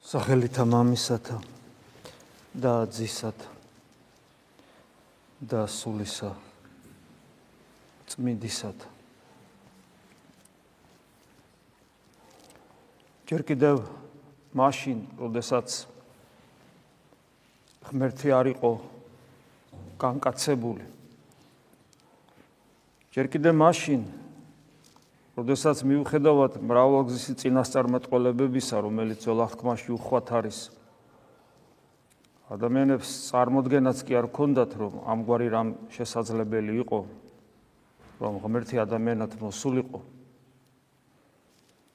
სახელითა მამისათა და ძისათა და სულისა წმინდისათა ჯერ კიდევ მაშინ, როდესაც ღმერთი არ იყო განკაცებული ჯერ კიდევ მაშინ, როდესაც მიუხედავად მრავალგზის წინასწარმეტყველებებისა, რომელიც ოლახთქმაში უხვად არის, ადამიანებს წარმოდგენაც კი არ ქონდათ, რომ ამგვარი რამ შესაძლებელი იყო, რომ ღმერთი ადამიანად მოსულიყო.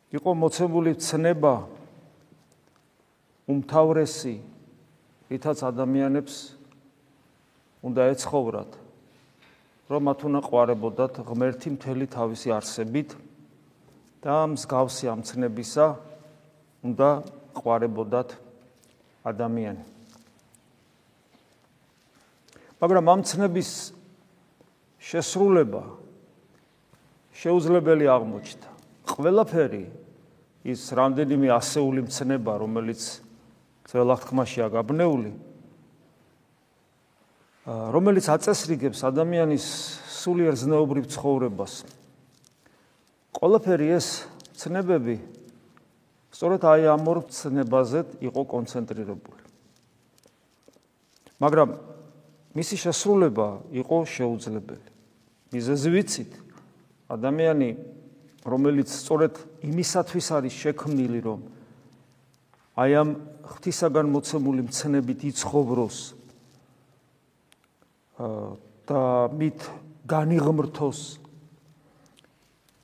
იყო მოცემული ცნება უმთავრესი, რითაც ადამიანებს უნდა ეცხოვრათ, რომ მათ უნდა ყვარებოდათ ღმერთი მთელი თავისი არსებით და მსგავსი ამცნებისა უნდა ყვარებოდათ ადამიანი. მაგრამ ამცნების შესრულება შეუძლებელი აღმოჩნდა. ყველაფერი ის რამდენიმე ასეული მცნება, რომელიც ძველახთქმაშია გაბნეული, რომელიც აწესრიგებს ადამიანის სულიერ ზნეობრივ ცხოვრებას, ყველაფერი ეს ცნებები სწორედ აი ამ ორ ცნებაზე იყო კონცენტრირებული. მაგრამ მისი შესრულება იყო შეუძლებელი. მიზეზი ვიცით, ადამიანი რომელიც სწორედ იმისათვის არის შექმნილი, რომ აი ამ ღვთისაგან მოცემული მცნებით იცხოვროს და მით განიღმრთოს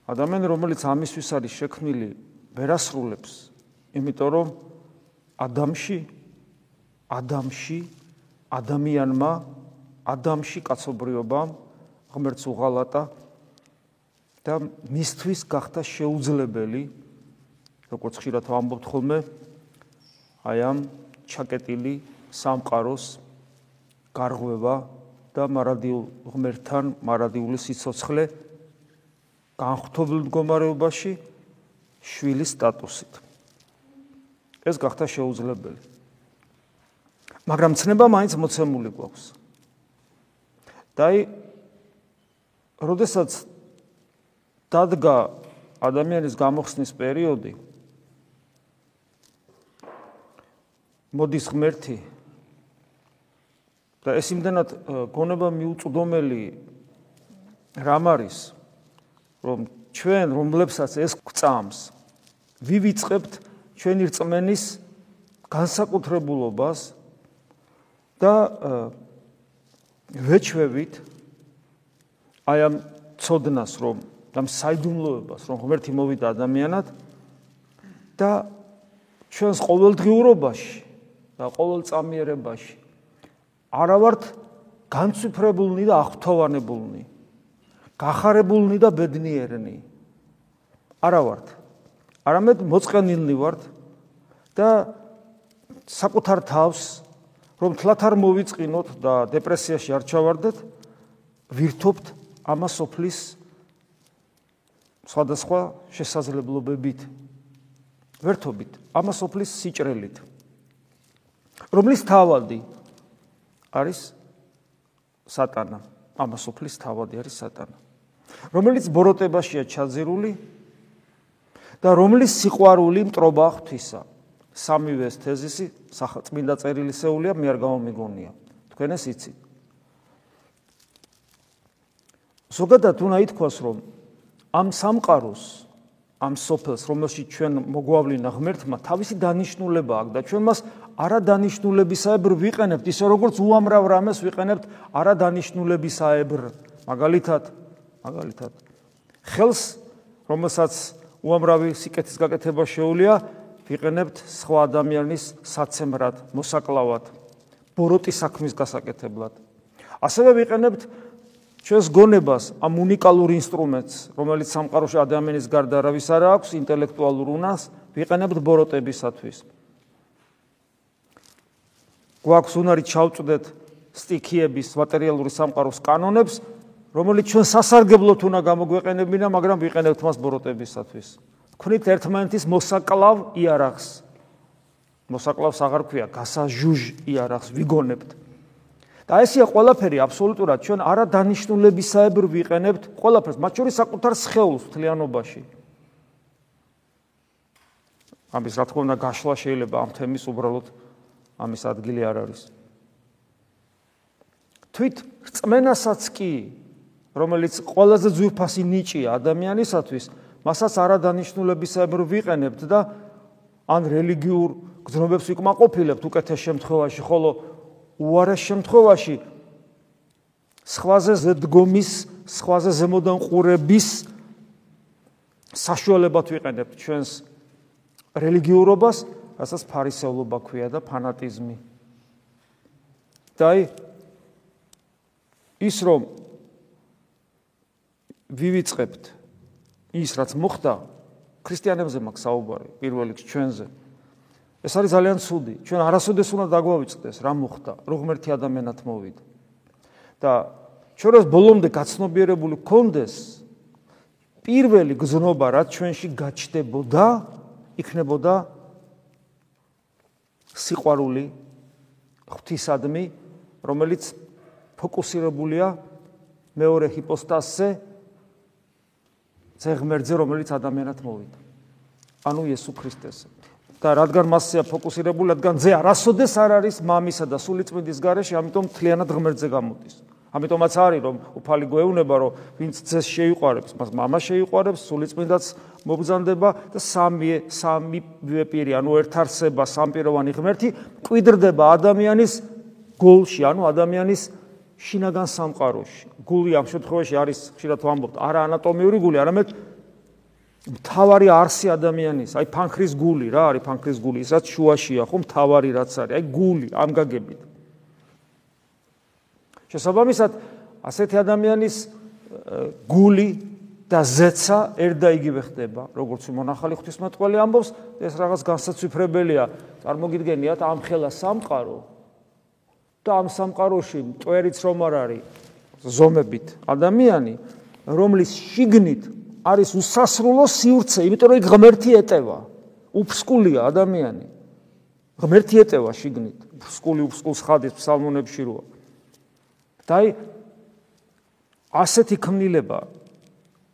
ადამიანი რომელიც ამისთვის არის შექმნილი ვერასრულებს. იმიტომ რომ ადამში ადამში ადამიანმა ადამში კაცობრიობამ ღმერთს უღალატა და მისთვის გახდა შეუძლებელი როგორც ხშირად ვამბობთ ხოლმე აი ამ ჩაკეტილი სამყაროს გარღვევა და მარადიულ ღმერთთან მარადიული სიცოცხლე განხთობილ მდგომარეობაში შვილის სტატუსით. ეს გახდა შეუძლებელი. მაგრამ ცნება მაინც მოცემული გვაქვს. დაი როდესაც დადგა ადამიანის გამოხსნის პერიოდი მოდის ღმერთი და ეს იმდანად გონება მიუწვდომელი რამ არის რომ ჩვენ რომლებსაც ეს გვწამს ვივიწყებთ ჩვენი რწმენის განსაკუთრებულობას და ვეჩვევით აი ამ ცოდნას რომ და საიდუმლოებას რომ ღმერთი მოვიდა ადამიანად და ჩვენს ყოველდღიურობაში და ყოველწამიერებაში არა ვართ განციფრებულნი და აღფრთოვანებულნი გახარებულნი და ბედნიერნი. არა ვართ. არამედ მოწყენილნი ვართ და საკუთარ თავს რომ თლათ არ მოვიწყინოთ და დეპრესიაში არ ჩავარდეთ ვირთობთ ამასოფლის სხვადასხვა შესაძლებლობებით. ვერთობით ამასოფლის სიჭრელით. რომლის თავადი არის სატანა. ამასოფლის თავადი არის სატანა რომელიც ბოროტებაშია ჩაძირული და რომლის სიყვარული მტრობა ღვთისა. სამივე ეს თეზისი წმინდა წერილისეულია, მე არ გამომიგონია. თქვენ ეს იცით. ზოგადად უნდა ითქვას, რომ ამ სამყაროს, ამ სოფელს, რომელშიც ჩვენ მოგვავლინა ღმერთმა, თავისი დანიშნულება აქვს და ჩვენ მას არადანიშნულებისაებრ ვიყენებთ, ისე როგორც უამრავ რამეს ვიყენებთ არადანიშნულებისაებრ. მაგალითად, მაგალითად ხელს რომელსაც უამრავი სიკეთის გაკეთება შეუულია ვიყენებთ სხვა ადამიანის საცემრად მოსაკლავად ბოროტის საქმის გასაკეთებლად. ასევე ვიყენებთ ჩვენს გონებას ამ უნიკალურ ინსტრუმენტს რომელიც სამყაროში ადამიანის გარდა არავის არ აქვს ინტელექტუალურ უნას ვიყენებთ ბოროტებისათვის. გვაქვს უნარი ჩავწვდეთ სტიქიების მატერიალური სამყაროს კანონებს რომელიც ჩვენ სასარგებლოდ უნდა გამოგვეყენებინა, მაგრამ ვიყენებთ მას ბოროტებისათვის. თქვით ერთმანეთის მოსაკლავ იარაღს. მოსაკლავს აღარ ქვია, გასაჟუჟ იარაღს ვიგონებთ. და ესია ყველაფერი აბსოლუტურად ჩვენ არა დანიშნულებისაებრ ვიყენებთ ყველაფერს, მათ შორის საკუთარ სხეულს მთლიანობაში. ამის რა თქმა უნდა გაშლა შეიძლება ამ თემის უბრალოდ ამის ადგილი არ არის. თვით რწმენასაც კი, რომელიც ყველაზე ძვირფასი ნიჭია ადამიანისათვის, მასაც არადანიშნულებისაებრ ვიყენებთ და ან რელიგიურ გზნობებს ვიკმაყოფილებთ უკეთეს შემთხვევაში, ხოლო უარეს შემთხვევაში სხვაზე ზედგომის, სხვაზე ზემოდან ყურების საშუალებად ვიყენებთ ჩვენს რელიგიურობას, რასაც ფარისეულობა ქვია და ფანატიზმი. და ის რომ ვივიწყებთ ის რაც მოხდა ქრისტიანებზე მაქვს საუბარი პირველ რიგში ჩვენზე. ეს არის ძალიან ცუდი. ჩვენ არასოდეს უნდა დაგვავიწყდეს რა მოხდა რო ღმერთი ადამიანად მოვიდა და ჩვენ როს ბოლომდე გაცნობიერებული გქონდეს პირველი გზნობა რაც ჩვენში გაჩნდებოდა იქნებოდა სიყვარული ღვთისადმი რომელიც ფოკუსირებულია მეორე ჰიპოსტაზზე ზღმერძე რომელიც ადამიანად მოვიდა ანუ იესო ქრისტეს და რადგან მასია ფოკუსირებული რადგან ზე არასოდეს არ არის მამისა და სულიწმიდის გარეშე ამიტომ თლიანად ღმერთზე გამოდის ამიტომაც არის რომ უფალი გვეუბნება რომ ვინც ძეს შეიყვარებს მას мама შეიყვარებს სულიწმიდაც მოგზანდება და სამი სამი პირი ანუ ერთარსება სამპიროვანი ღმერთი კვიდრდება ადამიანის გულში ანუ ადამიანის შინაგან სამყაროში. გული ამ შემთხვევაში არის ხშირად ვამბობთ. არა ანატომიური გული არამედ მთავარი არსი ადამიანის აი ფანქრის გული რა არის ფანქრის გული ისაც შუაშია ხო მთავარი რაც არის აი გული ამ გაგებით შესაბამისად ასეთი ადამიანის გული და ზეცა ერთ და იგივე ხდება როგორც მონახალი ღვთისმეტყველი ამბობს ეს რაღაც განსაცვიფრებელია. წარმოგიდგენიათ ამ ხელა სამყარო და ამ სამყაროში მტვერიც რომ არ არის ზომებით ადამიანი რომლის შიგნით არის უსასრულო სივრცე იმიტომ რომ იქ ღმერთი ეტევა უფსკულია ადამიანი. ღმერთი ეტევა შიგნით. უფსკული უფსკულს ხადის ფსალმონებში როა. და აი ასეთი ქმნილება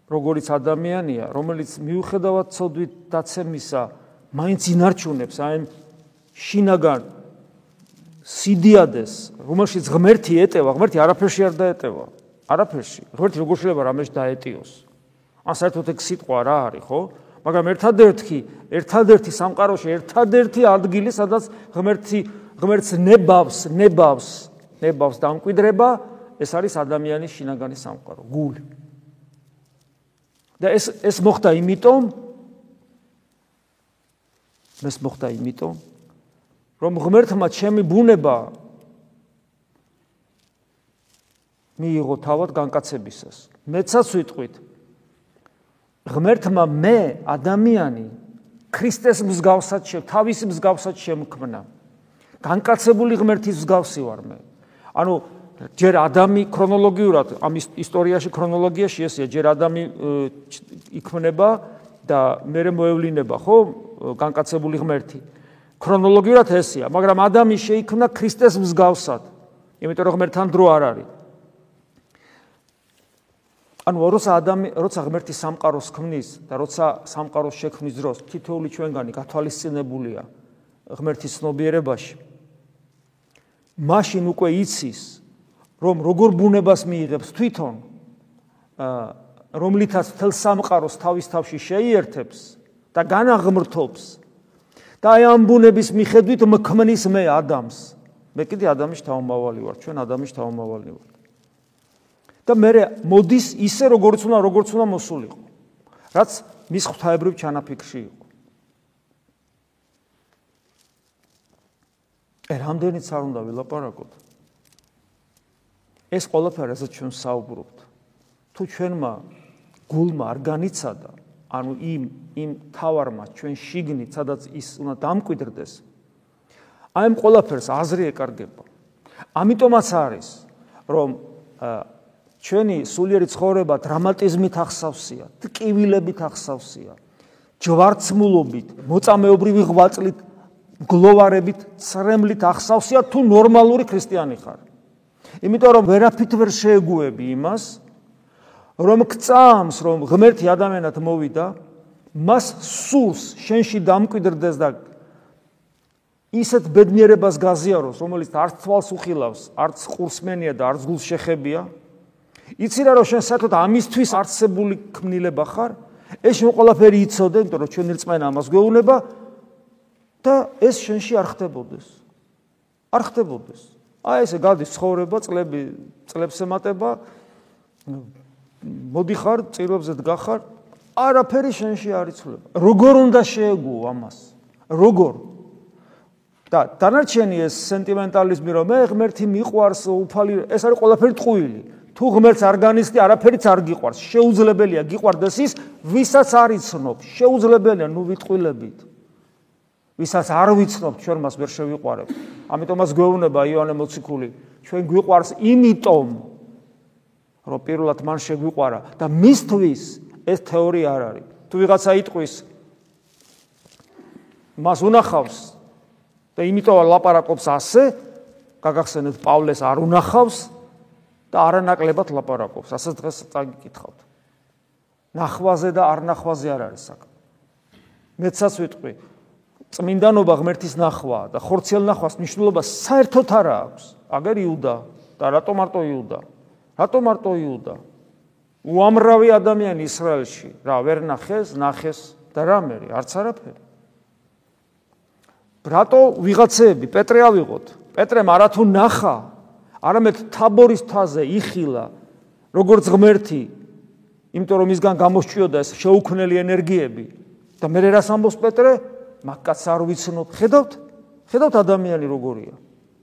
როგორც ადამიანია რომელიც მიუხედავად ცოდვით დაცემისა მაინც ინარჩუნებს აი შინაგან სიდიადეს რომელშიც ღმერთი ეტევა ღმერთი არაფერში არ დაეტევა არაფერში. ღმერთი როგორ შეიძლება რამეში დაეტიოს? ან საერთოდ ეგ სიტყვა რა არის ხო? მაგრამ ერთადერთი ერთადერთი სამყაროში ერთადერთი ადგილი სადაც ღმერთი ღმერთს ნებავს ნებავს ნებავს დამკვიდრება ეს არის ადამიანის შინაგანი სამყარო გული. და ეს ეს მოხდა იმიტომ ეს მოხდა იმიტომ რომ ღმერთმა ჩემი ბუნება მიიღო თავად განკაცებისას. მეცაც ვიტყვით ღმერთმა მე ადამიანი ქრისტეს მსგავსად შე თავის მსგავსად შემქმნა. განკაცებული ღმერთის მსგავსი ვარ მე. ანუ ჯერ ადამი ქრონოლოგიურად ამ ისტორიაში ქრონოლოგიაში ესია ჯერ ადამი იქმნება და მეორე მოევლინება ხო განკაცებული ღმერთი ქრონოლოგიურად ესია მაგრამ ადამი შეიქმნა ქრისტეს მსგავსად იმიტომ რომ ღმერთთან დრო არ არის. ანუ როცა ადამი როცა ღმერთი სამყაროს ქმნის და როცა სამყაროს შექმნის დროს თითოეული ჩვენგანი გათვალისწინებულია ღმერთის ცნობიერებაში. მაშინ უკვე იცის რომ როგორ ბუნებას მიიღებს თვითონ რომლითაც თელ სამყაროს თავის თავში შეიერთებს და განაღმრთობს და აი ამ ბუნების მიხედვით მქმნის მე ადამიანს მე კიდე ადამიანის თავმავალი ვარ ჩვენ ადამიანის თავმავალი ვარ. და მე მოდის ისე როგორც უნდა როგორც უნდა მოსულიყო. რაც მის ღვთაებრივ ჩანაფიქრში იყო. რამდენიც არ უნდა ვილაპარაკოთ. ეს ყველაფერი რასაც ჩვენ საუბრობთ თუ ჩვენმა გულმა არ განიცადა ანუ იმ იმ თავარმა ჩვენ შიგნით სადაც ის უნდა დამკვიდრდეს აი ამ ყველაფერს აზრი ეკარგება ამიტომაც არის რომ ჩვენი სულიერი ცხოვრება დრამატიზმით ახსავსია ტკივილებით ახსავსია ჯვარცმულობით მოწამეობრივი ღვაწლით გლოვარებით, ცრემლით ახსავსია თუ ნორმალური ქრისტიანი ხარ. იმიტომ რომ ვერაფრით ვერ შეეგუები იმას, რომ გწამს, რომ ღმერთი ადამიანად მოვიდა, მას სულს შენში დამკვიდრდეს და ისეთ ბედნიერებას გაზიაროს, რომელიც არც თვალს უხილავს, არც ყურსმენია და არც გულს შეხებია. იცი რა რომ შენ საერთოდ ამისთვის არსებული ქმნილება ხარ? ეს შენ ყველაფერი იცოდე, იმიტომ რომ ჩვენი რწმენა ამას გვეუბნება და ეს შენში არ ხდებოდეს. არ ხდებოდეს. აი ესე გადის ცხოვრება, წლები, წლებს ემატება. მოდიხარ, წირვებზე დგახარ, არაფერი შენში არ იცვლება. როგორ უნდა შეეგუო ამას? როგორ? და დანარჩენი ეს სენტიმენტალიზმი რომ მე ღმერთი მიყვარს, უფალი, ეს არის ყველაფერი ტყუილი. თუ ღმერთს არ განიცდი, არაფერიც არ გიყვარს. შეუძლებელია გიყვარდეს ის, ვისაც არ იცნობ. შეუძლებელია, ნუ ვიტყვილებით. ვისაც არ ვიცნობ, ჩვენ მას ვერ შევიყვარებ. ამიტომაც გვეუბნება იოანე მოციქული, ჩვენ გვიყვარს იმიტომ, რომ პირველად მან შეგვიყვარა და მისთვის ეს თეორია არ არის. თუ ვიღაცა იტყვის მას უნახავს და იმიტომ ლაპარაკობს ასე, გაგახსენეთ პავლეს არ უნახავს და არანაკლებად ლაპარაკობს. ასე დღეს წაგიკითხავთ. ნახვაზე და არ ნახვაზე არ არის საქმე. მეცაც ვიტყვი, წმინდანობა ღმერთის ნახვა და ხორცელ ნახვას მნიშვნელობა საერთოდ არ აქვს. აგერ იუდა და რატო მარტო იუდა? რატო მარტო იუდა? უამრავი ადამიანი ისრაელში რა ვერ ნახეს, ნახეს და რამერი, არც არაფერი. რატო ვიღაცეები პეტრე ავიღოთ? პეტრემ არათუ ნახა, არამედ თაბორის თაზე იხილა, როგორც ღმერთი, იმიტომ რომ ისგან გამოსჭიოდა ეს შეუქმნელი ენერგიები. და მე რას ამბობს პეტრე? მაგკაც არ ვიცნობ. ხედავთ? ხედავთ ადამიანი როგორია?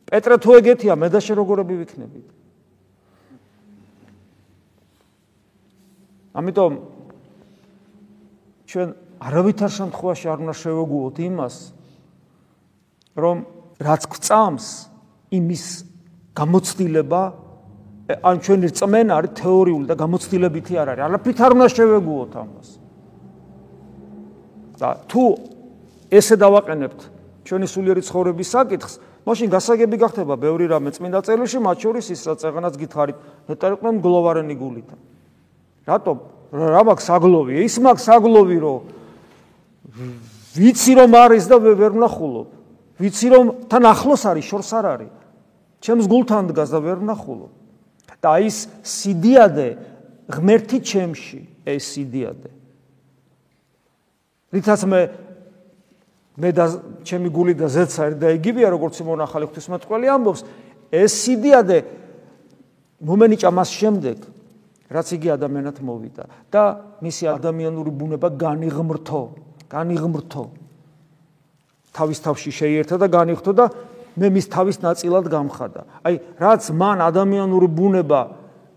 პეტრე თუ ეგეთია, მე და შე როგორები ვიქნებით? ამიტომ ჩვენ არავითარ შემთხვევაში არ უნდა შევეგუოთ იმას, რომ რაც გვწამს იმის გამოცდილება ან ჩვენი რწმენა არის თეორიული და გამოცდილებითი არ არის. არაფრით არ უნდა შევეგუოთ ამას. და თუ ესე დავაყენებთ ჩვენი სულიერი ცხოვრების საკითხს, მაშინ გასაგები გახდება ბევრი რამე წმინდა წერილში, მათ შორის ის რაც აღანაც გითხარით, მეტარიყვნენ გლოვარენი გულითა. რატომ? რა მაქვს საგლოვი? ის მაქვს საგლოვი, რომ ვიცი რომ არის და ვერ ვნახულობ. ვიცი რომ თან ახლოს არის, შორს არ არის. ჩემს გულთან დგას და ვერ ვნახულობ. და ის სიდიადე ღმერთი ჩემში, ეს სიდიადე. რითაც მე მე და ჩემი გული და ზეცა და იგივეა როგორც მონახალი ღვთისმეტყველი ამბობს, ეს სიდიადე მომენიჭა მას შემდეგ რაც იგი ადამიანად მოვიდა და მისი ადამიანური ბუნება განიღმრთო, განიღმრთო. თავის თავში შეიერთა და განიღთო და მე მის თავის ნაწილად გამხადა. აი, რაც მან ადამიანური ბუნება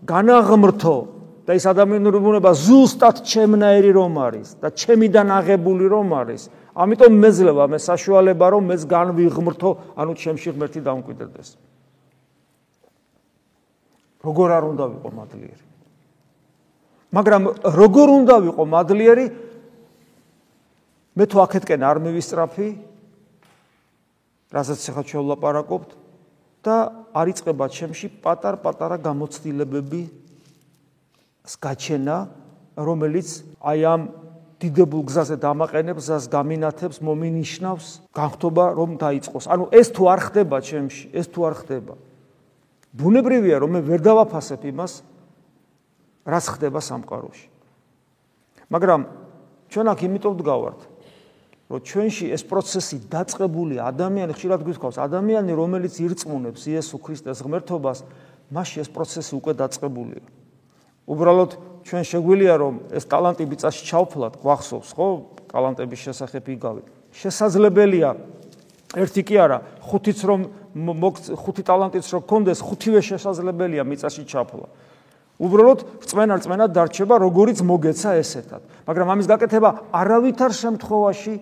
განაღმრთო და ის ადამიანური ბუნება ზუსტად ჩემნაირი რომ არის და ჩემიდან აღებული რომ არის, ამიტომ მეძლევა მე საშუალება რომ მეც განვიღმრთო, ანუ ჩემში ღმერთი დამკვიდრდეს. როგორ არ უნდა ვიყო მადლიერი? მაგრამ როგორ უნდა ვიყო მადლიერი? მე თუ აქეთკენ არ მივისწრაფი, რასაც ახლა შევლაპარაკობთ და არიწება ჩემში პატარ-პატარა გამოცდილებები სკაჩენა, რომელიც აი ამ დიდებულ გზაზე დამაყენებს, ზას გამინათებს, მომინიშნავს, განხთობა რომ დაიწყოს. ანუ ეს თუ არ ხდება ჩემში, ეს თუ არ ხდება. ბუნებრივია რომ მე ვერ დავაფასებ იმას, რაც ხდება სამყაროში. მაგრამ ჩვენ აქ იმიტომ ვდგავართ, რომ ჩვენში ეს პროცესი დაწყებული ადამიანი ხშირად გვიქავს, ადამიანი რომელიც ირწმუნებს იესო ქრისტეს ღმერთობას, მასში ეს პროცესი უკვე დაწყებულია. უბრალოდ ჩვენ შეგვიძლია რომ ეს ტალანტი ბიწაში ჩავფლათ, გვახსოვს, ხო? ტალანტების შესახებ იგავი. შესაძლებელია ერთი კი არა, ხუთიც რომ ხუთი ტალანტიც რო გქონდეს, ხუთივე შესაძლებელია მიწაში ჩაფლა. უბრალოდ რწმენა რწმენა დარჩება, როგორიც მოგეცა ესეთად. მაგრამ ამის გაკეთება არავითარ შემთხვევაში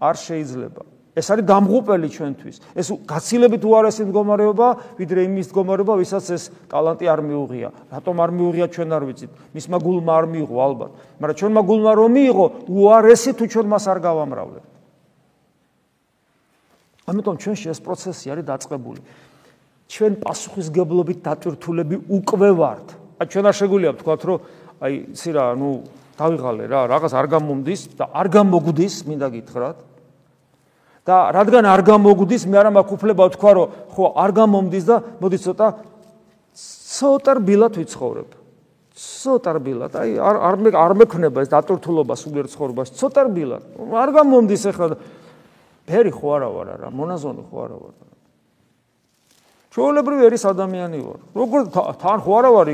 არ შეიძლება. ეს არის დამღუპელი ჩვენთვის. ეს გაცილებით უარესი მდგომარეობა, ვიდრე იმის მდგომარეობა, ვისაც ეს ტალანტი არ მიუღია. რატომ არ მიუღია ჩვენ არ ვიცით. მისმა გულმა არ მიიღო ალბათ. მაგრამ ჩვენმა გულმა რომ მიიღო, უარესი თუ ჩვენ მას არ გავამრავლებთ. ამიტომ ჩვენში ეს პროცესი არის დაწყებული. ჩვენ პასუხისგებლობით დატვირთულები უკვე ვართ. აი ჩვენ არ შეგვიძლია ვთქვათ, რომ აი ისი რა, ნუ დავიღალე რა, რაღაც არ გამომდის და არ გამოგვდის, მინდა გითხრათ. და რადგან არ გამოგვდის, მე არა მაქვს უფლება ვთქვა, რომ ხო არ გამომდის და მოდი ცოტა ცოტა რბილად ვიცხოვრებ. ცოტა რბილად. აი არ არ მე არ მექნება ეს დატვირთულობა სულიერ ცხოვრებას, ცოტა რბილად. არ გამომდის ახლა ფერი ხო არა ვარ რა, მონაზონი ხო არა ვარ. ჩვეულებრივი ერის ადამიანი ვარ. როგორ თან ხო არა ვარ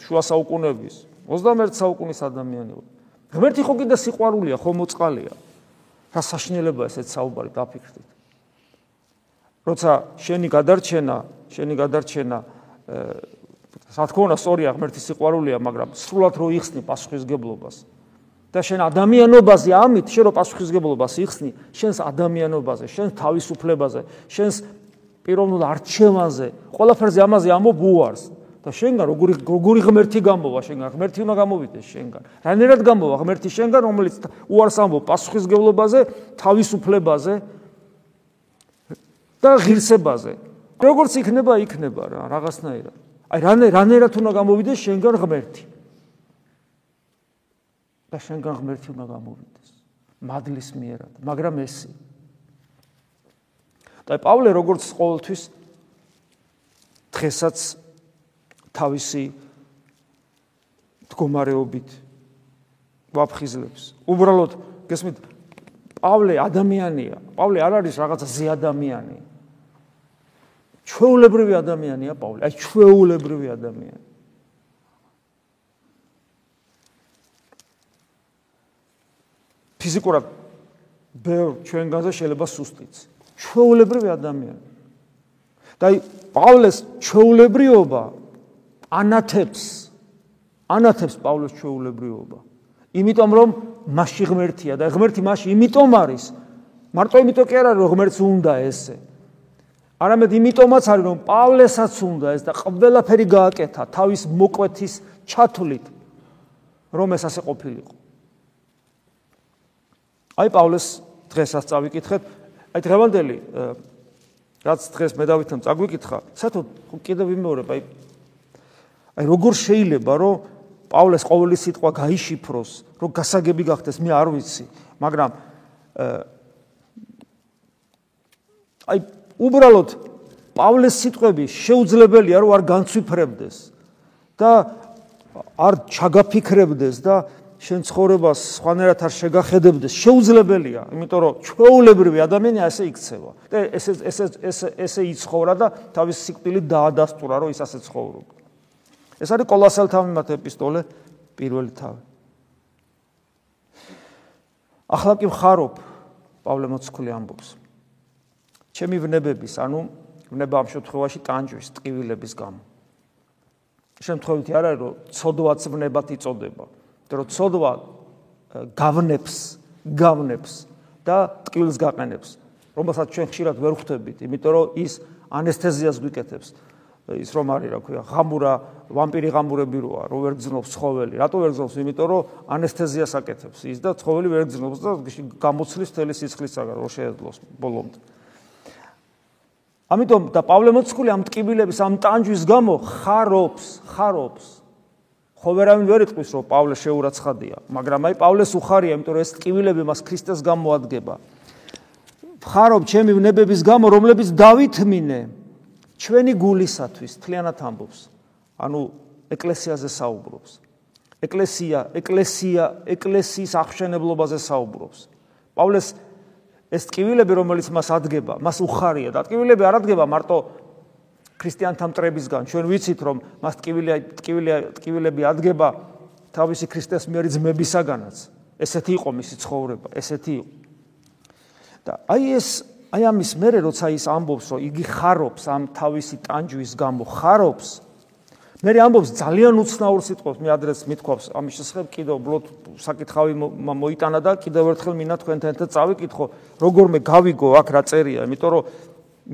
შუა საუკუნეების 21 საუკუნის ადამიანი ვარ. ღმერთი ხო კიდე სიყვარულია, ხო მოწყალია. რა საშინელებაა ესეც საუბარი დაფიქრდით. როცა შენი გადარჩენა, შენი გადარჩენა რა თქმა უნდა სწორია ღმერთის სიყვარულია, მაგრამ სრულად რო იხსნი პასუხისგებლობას. და შენ ადამიანობაზე ამით შენ რო პასუხისგებლობას იხსნი, შენს ადამიანობაზე, შენს თავისუფლებაზე, შენს პიროვნულ არჩევანზე, ყველაფერზე ამაზე ამობ უარს. და შენგან როგორი როგორი ღმერთი გამოვა შენგან ღმერთი უნდა გამოვიდეს შენგან. რანერად გამოვა ღმერთი შენგან რომელიც უარს ამბობ პასუხისგებლობაზე თავისუფლებაზე და ღირსებაზე. როგორც იქნება იქნება რა რაღაცნაირად. აი რანე რანერად უნდა გამოვიდეს შენგან ღმერთი? და შენგან ღმერთი უნდა გამოვიდეს. მადლის მიერად მაგრამ ესე და პავლე როგორც ყოველთვის დღესაც თავისი მდგომარეობით ვაფხიზლებს. უბრალოდ გესმით პავლე ადამიანია. პავლე არ არის რაღაცა ზე ადამიანი. ჩვეულებრივი ადამიანია პავლე. აი ჩვეულებრივი ადამიანი. ფიზიკურად ბევრ ჩვენგანზე შეიძლება სუსტიც. ჩვეულებრივი ადამიანი. და აი პავლეს ჩვეულებრიობა ანათებს ანათებს პავლეს ჩვეულებრიობა. იმიტომ რომ მასში ღმერთია და ღმერთი მასში იმიტომ არის მარტო იმიტომ კი არა რომ ღმერთს უნდა ესე. არამედ იმიტომაც არის რომ პავლესაც უნდა ეს და ყველაფერი გააკეთა თავის მოკვეთის ჩათვლით რომ ეს ასე ყოფილიყო. აი პავლეს დღესაც წავიკითხეთ. აი დღევანდელი რაც დღეს მე დავითომ წაგვიკითხა, საერთოდ კიდევ ვიმეორებ აი აი როგორ შეიძლება რომ პავლეს ყოველი სიტყვა გაიშიფროს, რომ გასაგები გახდეს, მე არ ვიცი, მაგრამ აი უბრალოდ პავლეს სიტყვები შეუძლებელია რომ არ განცვიფრებდეს და არ ჩაგაფიქრებდეს და შენ ცხოვრებას სხვანაირად არ შეგახედებდეს, შეუძლებელია, იმიტომ რომ ჩვეულებრივი ადამიანი ასე იქცევა. და ესე ესე ესე ესე იცხოვრა და თავის სიკვდილით დაადასტურა, რომ ის ასე ცხოვრობს. ეს არის კოლოსალთა მიმართ ეპისტოლე პირველი თავი. ახლა კი ხარობ პავლე მოციქული ამბობს. ჩემი ვნებების, ანუ ვნება ამ შემთხვევაში ტანჯვის, ტკივილების გამო. შემთხვევით არ არის რომ ცოდვაც ვნებად იწოდება, იმიტომ რომ ცოდვა გავნებს, გავნებს და ტკივილს გაყენებს, რომელსაც ჩვენ ხშირად ვერ ხვდებით, იმიტომ რომ ის ანესთეზიას გვიკეთებს. ის რომ არის რა ქვია ღამურა ვამპირი ღამურები როა რო ვერ გძნობს ცხოველი რატო ვერ გძნობს იმიტომ რომ ანესთეზიას აკეთებს ის და ცხოველი ვერ გძნობს და გამოცლის თელი სისხლისაგან რო შეეძლოს ბოლომდე ამიტომ და პავლე მოციქული ამ ტკიბილების ამ ტანჯვის გამო ხარობს ხარობს ხო ვერავინ ვერ იტყვის რომ პავლე შეურაცხადია მაგრამ აი პავლეს უხარია იმიტომ რომ ეს ტკიბილები მას ქრისტეს გამოადგება ხარობ ჩემი ვნებების გამო რომლებიც დავითმინე ჩვენი გულისათვის თლიანად ამბობს. ანუ ეკლესიაზე საუბრობს. ეკლესია, ეკლესია, ეკლესიის აღშენებლობაზე საუბრობს. პავლეს ეს ტკივილები, რომელიც მას ადგენა, მას უხარია და ტკივილები არ ადგენა მარტო ქრისტიანთა მტრებისგან. ჩვენ ვიცით, რომ მას ტკივილი ტკივილი ტკივილები ადგენა თავისი ქრისტეს მიერ ძმებისაგანაც. ესეთი იყო მისი ცხოვრება, ესეთი იყო. და აი ეს აი ამის მერე როცა ის ამბობს რომ იგი ხარობს ამ თავისი ტანჯვის გამო ხარობს მე ამბობს ძალიან უცნაურ სიტყვებს მე ადრეს მithქვავს ამის შესახებ კიდევ ბლოთ საკითხავი მოიტანა და კიდევ ერთხელ მინდა თქვენთან ერთად წავიკითხო როგორმე გავიგო აქ რა წერია იმიტომ რომ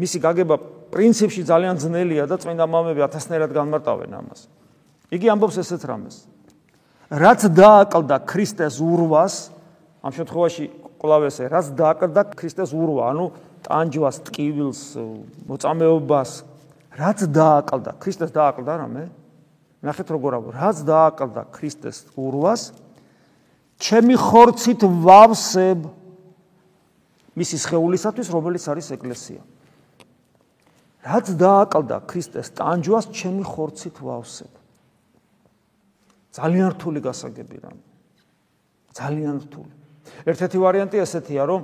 მისი გაგება პრინციპში ძალიან ძნელია და წმინდა მამები ათასნაირად განმარტავენ ამას იგი ამბობს ესეთ რამეს რაც დააკლდა ქრისტეს ურვას ამ შემთხვევაში კლავესე რაც დააკლდა ქრისტეს ურვა ანუ ტანჯვას, ტკივილს, მოწამეობას, რაც დააკლდა, ქრისტეს დააკლდა რამე? ნახეთ როგორ აღვ, რაც დააკლდა ქრისტეს ურვას, ჩემი ხორცით ვავსებ მისი შეეულისათვის, რომელიც არის ეკლესია. რაც დააკლდა ქრისტეს ტანჯვას, ჩემი ხორცით ვავსებ. ძალიან რთული გასაგები რა. ძალიან რთული. ერთ-ერთი ვარიანტი ესეთია, რომ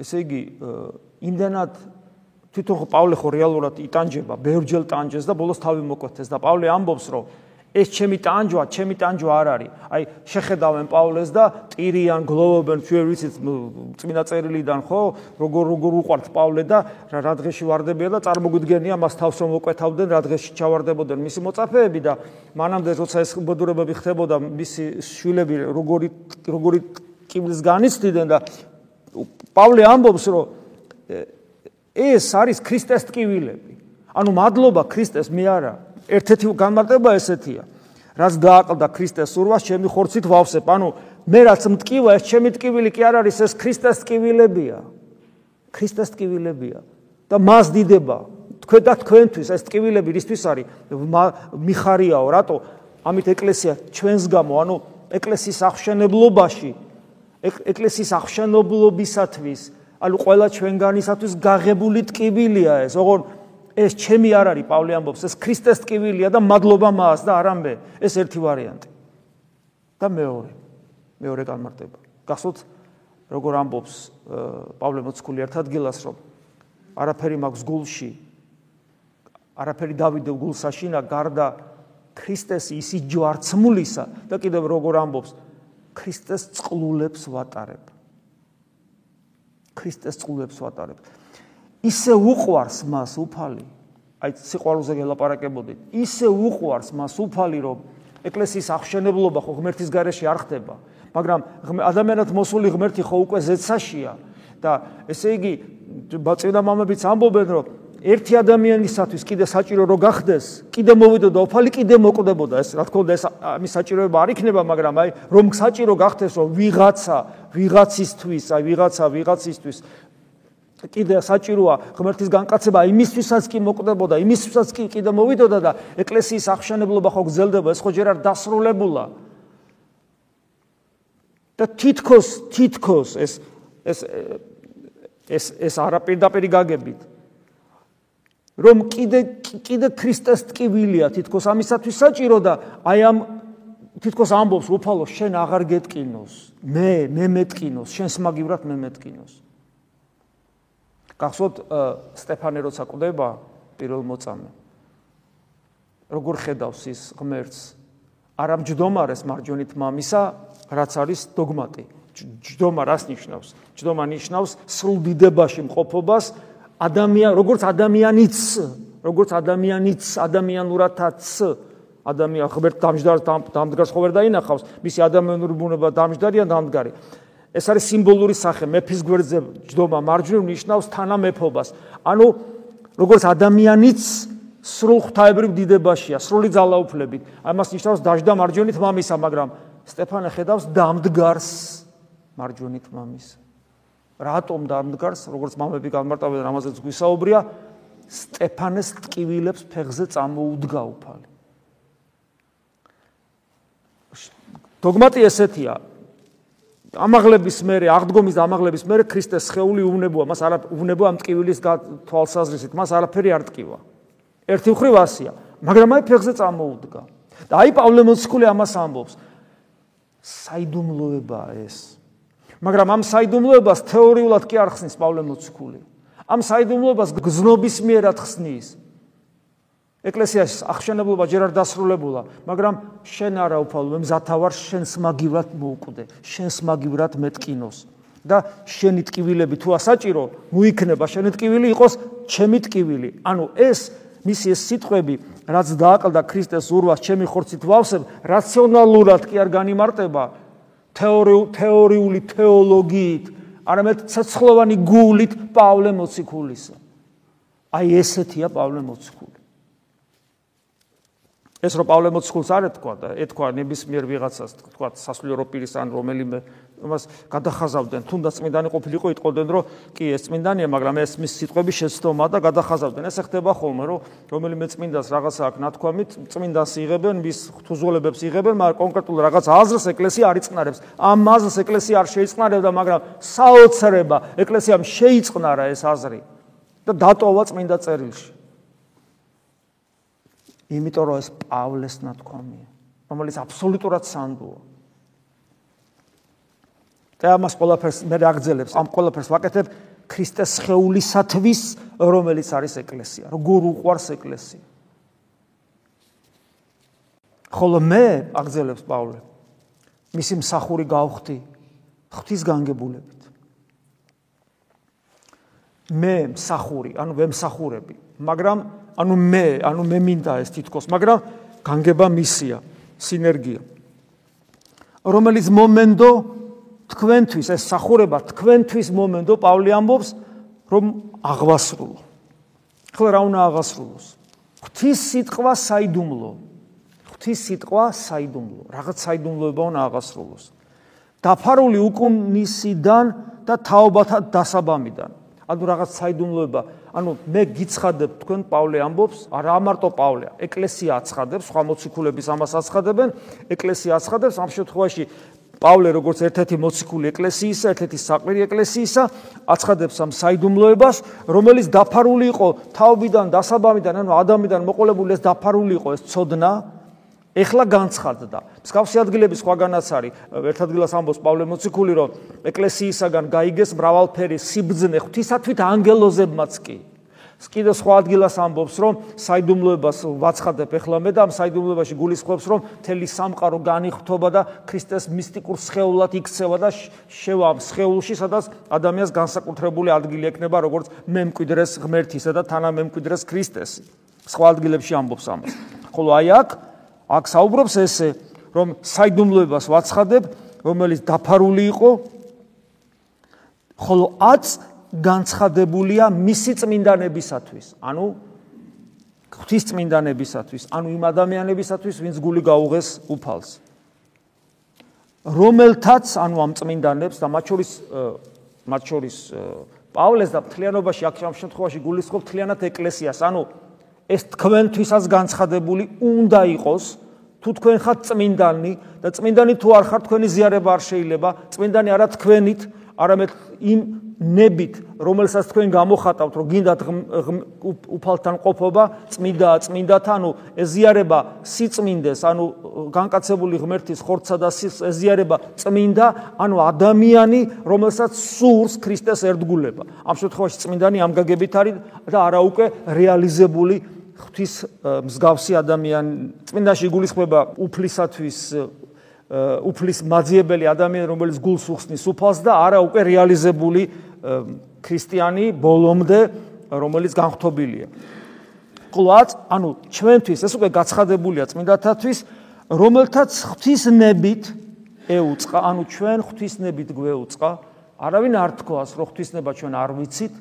ესე იგი, იმდანად თვითონ პავლე ხო რეალურად იტანჯება, ბევრჯერ ტანჯეს და ბოლოს თავი მოკვეთეს და პავლე ამბობს, რომ ეს ჩემი ტანჯვა, ჩემი ტანჯვა არ არის. აი შეხედავენ პავლეს და ტირიან, გლოვობენ, ჩვენ ვიცით წმინდა წერილიდან ხო, როგორ როგორ უყვართ პავლე და რა დღეში واردებია და წარმოგვიდგენია მას თავს რომ მოკვეთავდნენ, რა დღეში ჩავარდებოდნენ მისი მოწაფეები და მანამდე როცა ეს ბოდურებები ხდებოდა, მისი შვილები როგორი როგორი კიბლის განიცდიდნენ და პავლე ამბობს, რომ ეს არის ქრისტეს ტკივილები. ანუ მადლობა ქრისტეს მე არა. ერთ-ერთი განმარტება ესეთია. რაც დააყლდა ქრისტეს სურვას, ჩემი ხორცით ვავსებ. ანუ მე რაც მткиვა, ეს ჩემი ტკივილი კი არ არის, ეს ქრისტეს ტკივილებია. ქრისტეს ტკივილებია და მას დიდება. თქვენ და თქვენთვის ეს ტკივილები რისთვის არის? მიხარიაო, რატო? ამით ეკლესია ჩვენს გამო, ანუ ეკლესიის აღშენებლობაში, ეკლესიის აღშენებლობისათვის, ანუ ყველა ჩვენგანისათვის გაღებული ტკივილია ეს. ოღონ ეს ჩემი არ არის პავლე ამბობს ეს ქრისტეს ტკივილია და მადლობა მას და არამე ეს ერთი ვარიანტი. და მეორე მეორე განმარტება. გახსოვთ როგორ ამბობს პავლე მოციქული ერთ ადგილას რომ არაფერი მაქვს გულში არაფერი დავიდე გულსაშინა გარდა ქრისტეს ისი ჯვარცმულისა და კიდევ როგორ ამბობს ქრისტეს წყლულებს ვატარებ. ქრისტეს წყლულებს ვატარებ ისე უყვარს მას უფალი. აი სიყვარულზე გელაპარაკებოდით. ისე უყვარს მას უფალი რომ ეკლესიის აღშენებლობა ხო ღმერთის გარეშე არ ხდება. მაგრამ ადამიანად მოსული ღმერთი ხო უკვე ზეცაშია. და ესე იგი ბაწინა მამებიც ამბობენ რომ ერთი ადამიანისათვის კიდე საჭირო რო გახდეს კიდე მოვიდოდა უფალი კიდე მოკვდებოდა. ეს რა თქმა უნდა ეს ამის საჭიროება არ იქნება მაგრამ აი რომ საჭირო გახდეს რომ ვიღაცა ვიღაცისთვის აი ვიღაცა ვიღაცისთვის კიდე საჭიროა ღმერთის განკაცება იმისთვისაც კი მოკვდებოდა, იმისთვისაც კი კიდე მოვიდოდა და ეკლესიის აღშენებლობა ხო გრძელდება, ეს ხო ჯერ არ დასრულებულა. და თითქოს, თითქოს ეს ეს ეს ეს არაპირდაპირი გაგებით. რომ კიდე კიდე ქრისტეს ტკივილია თითქოს ამისათვის საჭირო და აი ამ თითქოს ამბობს უფალო შენ აღარ გეტკინოს მე მე მეტკინოს შენს მაგივრად მე მეტკინოს გახსოვთ სტეფანე როცა ყვდება პირველ მოწამე. როგორ ხედავს ის ღმერთს? არა მჯდომარეს მარჯვენით მამისა რაც არის დოგმატი. ჯდომა რას ნიშნავს. ჯდომა ნიშნავს სრულ დიდებაში მყოფობას ადამიან როგორც ადამიანიც როგორც ადამიანიც ადამიანურათაც. ადამიან ღმერთ დამჯდარს დამდგარს ხო ვერ დაინახავს. მისი ადამიანური ბუნება დამჯდარია დამდგარი ეს არის სიმბოლური სახე. მეფის გვერდზე ჯდომა მარჯვნივ ნიშნავს თანამეფობას. ანუ როგორც ადამიანიც სრულ ღვთაებრივ დიდებაშია სრული ძალაუფლებით. ამას ნიშნავს დაждდა მარჯვენით მამისა მაგრამ სტეფანე ხედავს დამდგარს მარჯვენით მამის. რატომ დამდგარს? როგორც მამები განმარტავენ ამაზეც გვისაუბრია სტეფანეს ტკივილებს ფეხზე წამოუდგა უფალი. დოგმატი ესეთია ამაღლების მერე აღდგომის ამაღლების მერე ქრისტეს შეეული უვნებოა. მას არა უვნებო ამ ტკივილის თვალსაზრისით. მას არაფერი არ ტკივა. ერთი მხრივ ასია. მაგრამ აი ფეხზე წამოუდგა. და აი პავლე მოციქული ამას ამბობს. საიდუმლოება ეს. მაგრამ ამ საიდუმლოებას თეორიულად კი არ ხსნის პავლე მოციქული ამ საიდუმლოებას გზნობის მიერად ხსნის ეკლესიის აღშენებლობა ჯერ არ დასრულებულა, მაგრამ შენ არა უფალო, მე მზათავარ შენს მაგივრად მოუკვდე, შენს მაგივრად მეტკინოს. და შენი ტკივილები თუ ასაჭირო, მოიქნება შენი ტკივილი იყოს ჩემი ტკივილი. ანუ ეს მისი ეს სიტყვები, რაც დააკლდა ქრისტეს ურვას, ჩემი ხორცით ვავსებ, რაციონალურად კი არ განიმარტება თეორიული თეოლოგიით, არამედ ცეცხლოვანი გულით პავლე მოციქულისა. აი ესეთია პავლე მოციქული. ეს რო პავლე მოციქულს არ ეთქვა და ეთქვა ნებისმიერ ვიღაცას თქვა სასულიერო პირის ან რომელიმე მას გადახაზავდნენ, თუნდაც წმინდანი ყოფილიყო, იტყოდნენ, რომ კი ეს წმინდანია, მაგრამ ეს მის სიტყვების შეცდომა და გადახაზავდნენ. ესე ხდება ხოლმე, რომ რომელიმე წმინდას რაღაცა აქვს ნათქვამი, წმინდას იღებენ, მის ღვთუზოლებებს იღებენ, მაგრამ კონკრეტულ რაღაც აზრს ეკლესია არ იწყნარებს. ამ აზრს ეკლესია არ შეიწყნარებდა, მაგრამ საოცრება ეკლესიამ შეიწყნარა ეს აზრი და დატოვა წმინდა წერილში. იმიტომ რომ ეს პავლეს ნათქვამია, რომელიც აბსოლუტურად სანდოა. და ამას ყველაფერს მე რაგძელებს, ამ ყველაფერს ვაკეთებ ქრისტეს შეეულისათვის, რომელიც არის ეკლესია. როგორ უყვარს ეკლესია. ხოლო მე აგძელებს პავლე მისი მსახური გავხდი ღვთის განგებულებით. მე მსახური, ანუ მე მსახურები, მაგრამ ანუ მე, ანუ მე მინდა ეს თითქოს, მაგრამ განგება მისია, სინერგია. რომელიც მომენტო თქვენთვის ეს სახურება თქვენთვის მომენტო პავლე ამბობს რომ აღვასრულო. ხო რა უნდა აღვასრულოს? ღვთის სიტყვა საიდუმლო. ღვთის სიტყვა საიდუმლო. რაღაც საიდუმლოება უნდა აღვასრულოს. დაფარული უკუნისიდან და თაობათა დასაბამიდან. ანუ რაღაც საიდუმლოება. ანუ მე გიცხადებ თქვენ პავლე ამბობს, არა ამარტო პავლე, ეკლესია აცხადებს, სხვა მოციქულების ამას აცხადებენ, ეკლესია აცხადებს, ამ შემთხვევაში პავლე როგორც ერთ-ერთი მოციქული ეკლესიისა, ერთ-ერთი საყვირი ეკლესიისა, აცხადებს ამ საიდუმლოებას, რომელიც დაფარული იყო თაობიდან, დასაბამიდან, ანუ ადამიანიდან მოყოლებული ეს დაფარული იყო ეს ცოდნა, ეხლა განცხადდა. მსგავსი ადგილები სხვაგანაც არის. ერთ ადგილას ამბობს პავლე მოციქული, რომ ეკლესიისაგან გაიგეს მრავალფერი სიბძნე ღვთისათვით ანგელოზებმაც კი. კიდე სხვა ადგილას ამბობს, რომ საიდუმლოებას ვაცხადებ ეხლა მე და ამ საიდუმლოებაში გულისხმობს, რომ თელი სამყარო განიხთობა და ქრისტეს მისტიკურ სხეულად იქცევა და შევა სხეულში, სადაც ადამიანს განსაკუთრებული ადგილი ექნება, როგორც მემკვიდრეს ღმერთისა და თანამემკვიდრეს ქრისტეს. სხვა ადგილებში ამბობს ამას. ხოლო აი აქ აქ საუბრობს ესე, რომ საიდუმლოებას ვაცხადებ, რომელიც დაფარული იყო, ხოლო აც განცხადებულია მისი წმინდანებისათვის, ანუ ღვთის წმინდანებისათვის, ანუ იმ ადამიანებისათვის, ვინც გული გაუღეს უფალს. რომელთაც, ანუ ამ წმინდანებს და მათ შორის მათ შორის პავლეს და მთლიანობაში აქ ამ შემთხვევაში გულისხმობ მთლიანად ეკლესიას, ანუ ეს თქვენთვისაც განცხადებული უნდა იყოს თუ თქვენ ხართ წმინდანი და წმინდანი თუ არ ხართ თქვენი ზიარება არ შეიძლება წმინდანი არა თქვენით არამედ იმ ნებით რომელსაც თქვენ გამოხატავთ რომ გინდათ უფალთან ყოფობა წმინდა წმინდათა ანუ ეზიარება სიწმინდეს ანუ განკაცებული ღმერთის ხორცსა და ეზიარება წმინდა ანუ ადამიანი რომელსაც სურს ქრისტეს ერთგულება. ამ შემთხვევაში წმინდანი ამ გაგებით არის და არა უკვე რეალიზებული ღვთის მსგავსი ადამიანი წმინდაში იგულისხმება უფლისათვის უფლის მაძიებელი ადამიანი, რომელიც გულს უხსნის უფალს და არა უკვე რეალიზებული ქრისტიანი ბოლომდე, რომელიც განხთობილია. ყლაც, ანუ ჩვენთვის ეს უკვე გაცხადებულია წმინდათათვის, რომელთაც ღვთის ნებით ეუწყა, ანუ ჩვენ ღვთის ნებით გვეუწყა. არავინ არ თქოს, რომ ღვთისნება ჩვენ არ ვიცით.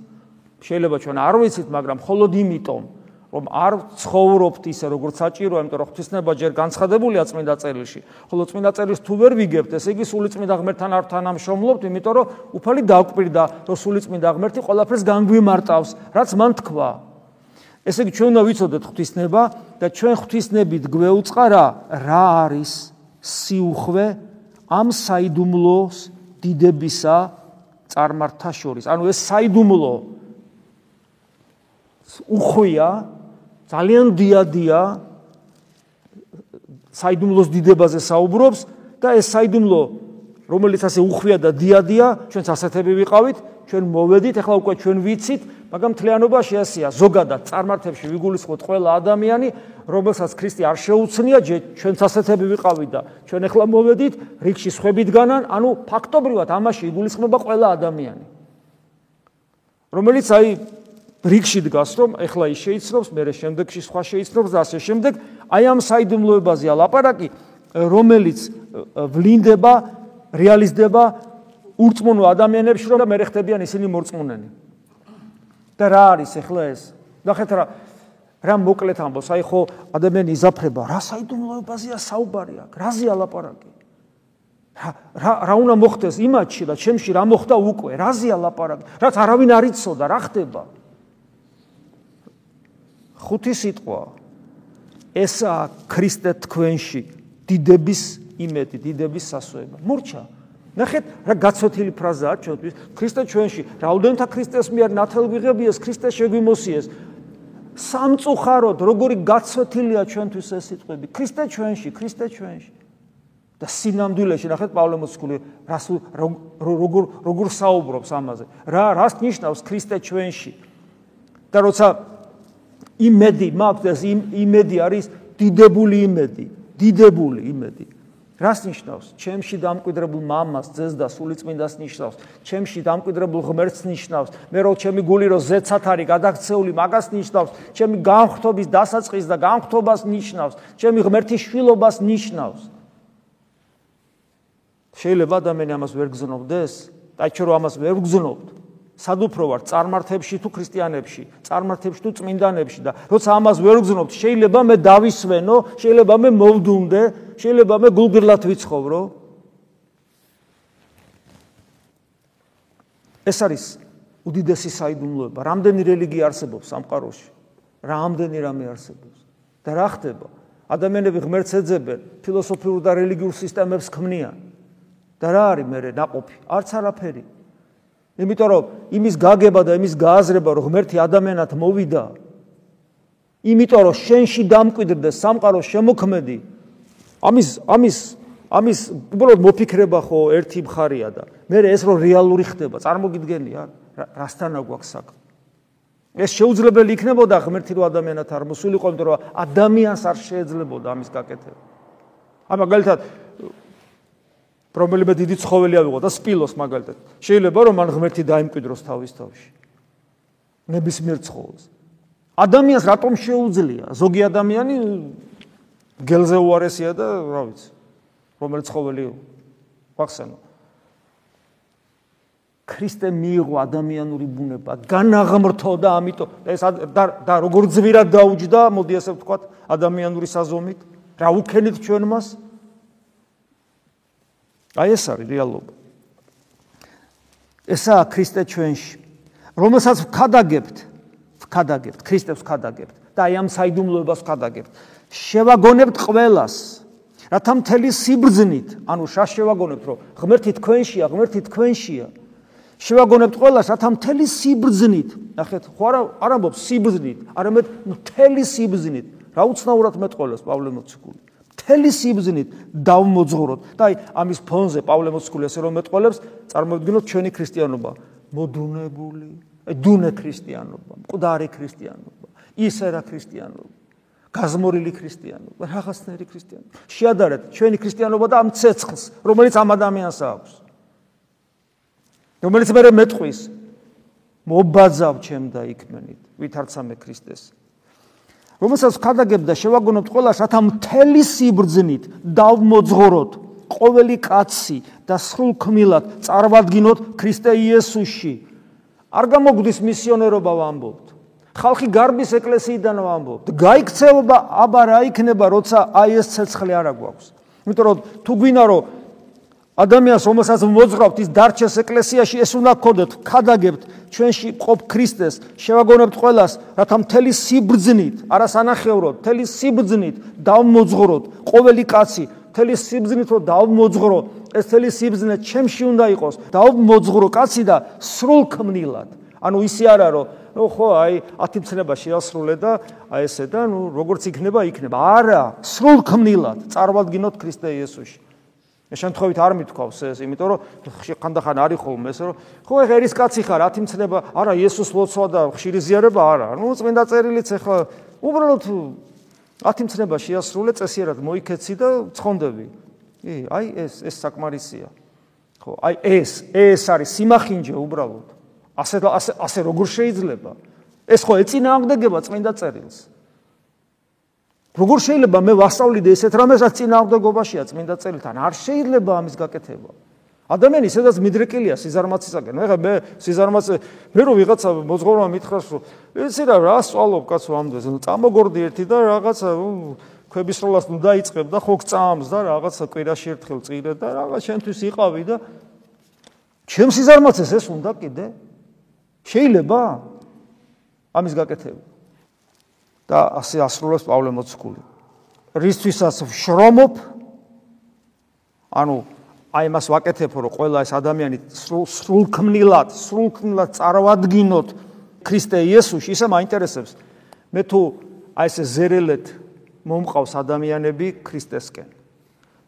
შეიძლება ჩვენ არ ვიცით, მაგრამ მხოლოდ იმიტომ, რომ არ ცხოვრობთ ისე როგორც საჭიროა, იმიტომ რომ ღვთისნება ჯერ განცხადებულია წმინდა წერილში. ხოლო წმინდა წერილს თუ ვერ ვიგებთ, ესე იგი სული წმინდა ღმერთთან არ თანამშრომლობთ, იმიტომ რომ უფალი დაგვპირდა, რომ სული წმინდა ღმერთი ყველაფერს განგვიმარტავს, რაც მან თქვა. ესე იგი ჩვენ უნდა ვიცოდეთ ღვთისნება და ჩვენ ღვთისნებით გვეუწყა რა? რა არის სიუხვე ამ საიდუმლოს დიდებისა წარმართა შორის? ანუ ეს საიდუმლო უხვია ძალიან დიადია საიდუმლოს დიდებაზე საუბრობს და ეს საიდუმლო რომელიც ასე უხვია და დიადია ჩვენც ასეთები ვიყავით ჩვენ მოვედით ახლა უკვე ჩვენ ვიცით მაგრამ თლიანობაში ასეა ზოგადად წარმართებში ვიგულისხმოთ ყველა ადამიანი რომელსაც ქრისტე არ შეუცნია ჩვენც ასეთები ვიყავით და ჩვენ ახლა მოვედით რიქში სხვებითგანან ანუ ფაქტობრივად ამაში იგულისხმება ყველა ადამიანი. რომელიც აი ბრიგში დგას რომ ეხლა ის შეიცნობს, მე შემდეგში სხვა შეიცნობს და ასე შემდეგ. აი ამ საიდუმლოებაზეა ლაპარაკი, რომელიც ვლინდება, რეალიზდება ურწმუნო ადამიანებში, რომ მე ხდებიან ისინი მორწმუნენი. და რა არის ეხლა ეს? ნახეთ რა რა მოკლედ ამბობს, აი ხო ადამიანი იზაფრება, რა საიდუმლოებაზეა საუბარი აქ, რაზეა ლაპარაკი? რა რა უნდა მოხდეს იმათში და ჩემში რა მოხდა უკვე რაზეა ლაპარაკი რაც არავინ არ იცოდა რა ხდება ხუთი სიტყვა. ესა ქრისტე თქვენში დიდების იმედი დიდების სასოება მურჩა ნახეთ რა გაცოთილი ფრაზაა ჩვენთვის. ქრისტე ჩვენში რაუდენთა ქრისტეს მიერ ნათელგვიღებიეს ქრისტე შეგვიმოსიეს სამწუხაროდ როგორი გაცოთილია ჩვენთვის ეს სიტყვები? ქრისტე ჩვენში ქრისტე ჩვენში. და სინამდვილეში ნახეთ პავლე მოციქული რას როგორ როგორ საუბრობს ამაზე? რა რას ნიშნავს ქრისტე ჩვენში? და როცა იმედი მაქვს ეს იმედი არის დიდებული იმედი დიდებული იმედი რას ნიშნავს? ჩემში დამკვიდრებულ მამას, ძეს და სულიწმინდას ნიშნავს. ჩემში დამკვიდრებულ ღმერთს ნიშნავს. მე რო ჩემი გული რო ზეცათ არის გადაქცეული, მაგას ნიშნავს. ჩემი განხრთობის დასაწყის და განხრთობას ნიშნავს. ჩემი ღმერთის შვილობას ნიშნავს. შეიძლება ადამიანი ამას ვერ გზნობდეს? დაიჩო რომ ამას ვერ გზნობთ. სად უფრო ვარ წარმართებში თუ ქრისტიანებში, წარმართებში თუ წმინდანებში და როცა ამას ვერ გზნობთ, შეიძლება მე დავისვენო, შეიძლება მე მოვდუნდე, შეიძლება მე გულგრილად ვიცხოვრო. ეს არის უდიდესი საიდუმლოება. რამდენი რელიგია არსებობს სამყაროში? რამდენი რამე არსებობს? და რა ხდება? ადამიანები ღმერთს ეძებენ, ფილოსოფიურ და რელიგიურ სისტემებს ქმნიან. და რა არის მე ნაყოფი? არც არაფერი. იმიტომ რომ იმის გაგება და იმის გააზრება რომ ღმერთი ადამიანად მოვიდა იმიტომ რომ შენში დამკვიდრდეს სამყარო შემოქმედი. ამის ამის ამის უბრალოდ მოფიქრება ხო ერთი მხარია და მე ეს რომ რეალური ხდება წარმოგიდგენია რასთანა გვაქვს საქმე? ეს შეუძლებელი იქნებოდა ღმერთი რო ადამიანად არ მოსულიყო იმიტომ რომ ადამიანს არ შეეძლებოდა ამის გაკეთება. აი მაგალითად რომელიმე დიდი ცხოველი ავიღო და სპილოს მაგალითად. შეიძლება რომ მან ღმერთი დაიმკვიდროს თავის თავში. ნებისმიერ ცხოველს. ადამიანს რატომ შეუძლია? ზოგი ადამიანი გელზე უარესია და რა ვიცი. რომელიც ცხოველი ვახსენო. ქრისტე მიიღო ადამიანური ბუნება, განაღმრთო და ამიტომ ეს და და როგორ ძვირად დაუჯდა, მოდი ასე ვთქვათ, ადამიანური საზომით, რა უქენით ჩვენ მას? აი ეს არის რეალობა. ესაა ქრისტე ჩვენში, რომელსაც ვქადაგებთ, ვქადაგებთ, ქრისტეს ვქადაგებთ და აი ამ საიდუმლოებას ვქადაგებთ. შევაგონებთ ყველას, რათა მთელი სიბრძნით, ანუ შას შევაგონებთ, რომ ღმერთი თქვენშია, ღმერთი თქვენშია. შევაგონებთ ყველას, რათა მთელი სიბრძნით, ნახეთ, ხო არა არ ამბობს სიბრძნით, არამედ მთელი სიბრძნით. რა უცნაურად მეტყოლოს პავლე მოციქული. მთელი სიბზნით დავმოძღვროთ. და აი ამის ფონზე პავლე მოციქული ასე რომ მეტყოლებს წარმოიდგინოთ ჩვენი ქრისტიანობა. მოდუნებული დუნე ქრისტიანობა მკვდარი ქრისტიანობა ისერა ქრისტიანობა გაზმორილი ქრისტიანობა რაღაცნაირი ქრისტიანობა. შეადარეთ ჩვენი ქრისტიანობა და ამ ცეცხლს რომელიც ამ ადამიანს აქვს. რომელიც მე მეტყვის. მობაძავ ჩემ და იქმენით ვითარცამე ქრისტეს რომელსაც ხადაგებ და შევაგონოთ ყველას, რათა მთელი სიბრძნით დავმოძღოროთ ყოველი კაცი და სრულ ქმილად წარმადგინოთ ქრისტე იესოში. არ გამოგვდის მისიონერობა ვამბობთ. ხალხი გარბის ეკლესიიდან ვამბობთ. გაიქცეობა აბა რა იქნება, როცა აი ეს ცეცხლი არა გვაქვს. იმიტომ რომ თუ გვინა რომ ადამიანს რომელსაც მოძღრავთ ის დარჩეს ეკლესიაში ეს უნდა გქონდეთ ხადაგებთ ჩვენში ყოფ ქრისტეს შევაგონებთ ყველას რათა მთელი სიბრძნით არასანახევროდ მთელი სიბრძნით დავმოძღროთ ყოველი კაცი მთელი სიბრძნით რომ დავმოძღრო ეს მთელი სიბრძნე ჩემში უნდა იყოს დავმოძღრო კაცი და სრულ ქმნილად ანუ ისი არა რომ ნუ ხო აი 10 წნება შეასრულე და აი ესე და ნუ როგორც იქნება იქნება. არა სრულ ქმნილად წარმოვადგინოთ ქრისტე იესოში შემთხვევით არ მithქვავს ეს, იმიტომ რომ ხანდახან არის ხოლმე ეს, რომ ხო ეხა ერის კაცი ხარ, 10 მცნება, არა იესოს ლოცვა და ხშირი ზიარება არა. ნუ წმინდა წერილიც ეხა უბრალოდ 10 მცნება შეასრულე წესიერად მოიქეცი და ცხონდები. კი, აი ეს ეს საკმარისია. ხო, აი ეს ეს არის სიმახინჯე უბრალოდ. ასე ასე ასე როგორ შეიძლება? ეს ხო ეწინააღმდეგება წმინდა წერილს. როგორ შეიძლება მე ვასწავლიდე ესეთ რამეს რაც წინააღმდეგობაშია წმინდა წერილთან? არ შეიძლება ამის გაკეთება. ადამიანი სადაც მიდრეკილია სიზარმაცისაგან. ეხლა მე სიზარმაცე მე რო ვიღაცა მოძღორმა მითხრას რომ იცი რა რა სწავლობ კაცო ამდენს? წამოგორდი ერთი და რაღაცა ქვებისროლას ნუ დაიწყებ და ხო გწამს და რაღაცა კვირაში ერთხელ წირე და რაღაც შენთვის იყავი და ჩემს სიზარმაცეს ეს უნდა კიდე? შეიძლება? ამის გაკეთება. და ასე ასრულებს პავლე მოციქული. რისთვისაც შრომობ ანუ აი მას ვაკეთებ რომ ყველა ეს ადამიანი სრულ სრულქმნილად სრულქმნილად წარვადგინოთ ქრისტე იესოში ისე მაინტერესებს მე თუ აი ეს ზერელეთ მომყავს ადამიანები ქრისტესკენ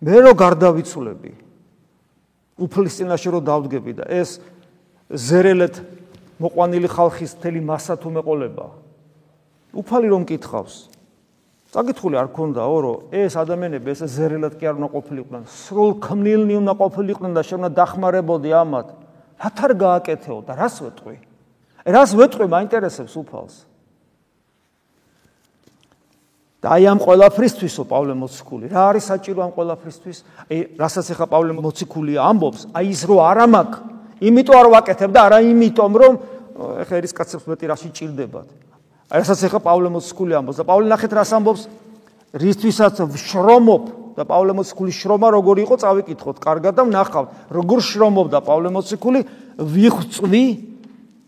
მე რო გარდავიცულები უფლის წინაშე რო დავდგები და ეს ზერელეთ მოყვანილი ხალხის თელი მასა თუ მეყოლება უფალი რომ კითხავს საკითხული არ ქონდაო, რომ ეს ადამიანები ესე ზერელად კი არ უნდა ყოფილიყვნენ, სრულ ქმნილნი უნდა ყოფილიყვნენ და შენა დახმარებოდი ამათ. რათ არ გააკეთეო და რას ვეტყვი? რას ვეტყვი მაინტერესებს უფალს. და აი ამ ყველაფრისთვისო პავლე მოციქული, რა არის საჭირო ამ ყველაფრისთვის? აი რასაც ახლა პავლე მოციქული ამბობს, აი ის რო არ ამაკ, იმიტომ არ ვაკეთებ და არა იმიტომ რომ ეხა ერის კაცებს მეტი რაში ჭირდებათ. აი რასაც ახლა პავლე მოციქული ამბობს და პავლე ნახეთ რას ამბობს. რისთვისაც შრომობ და პავლე მოციქულის შრომა როგორი იყო წავიკითხოთ. კარგად და ვნახავთ როგორ შრომობდა პავლე მოციქული? ვიხწვი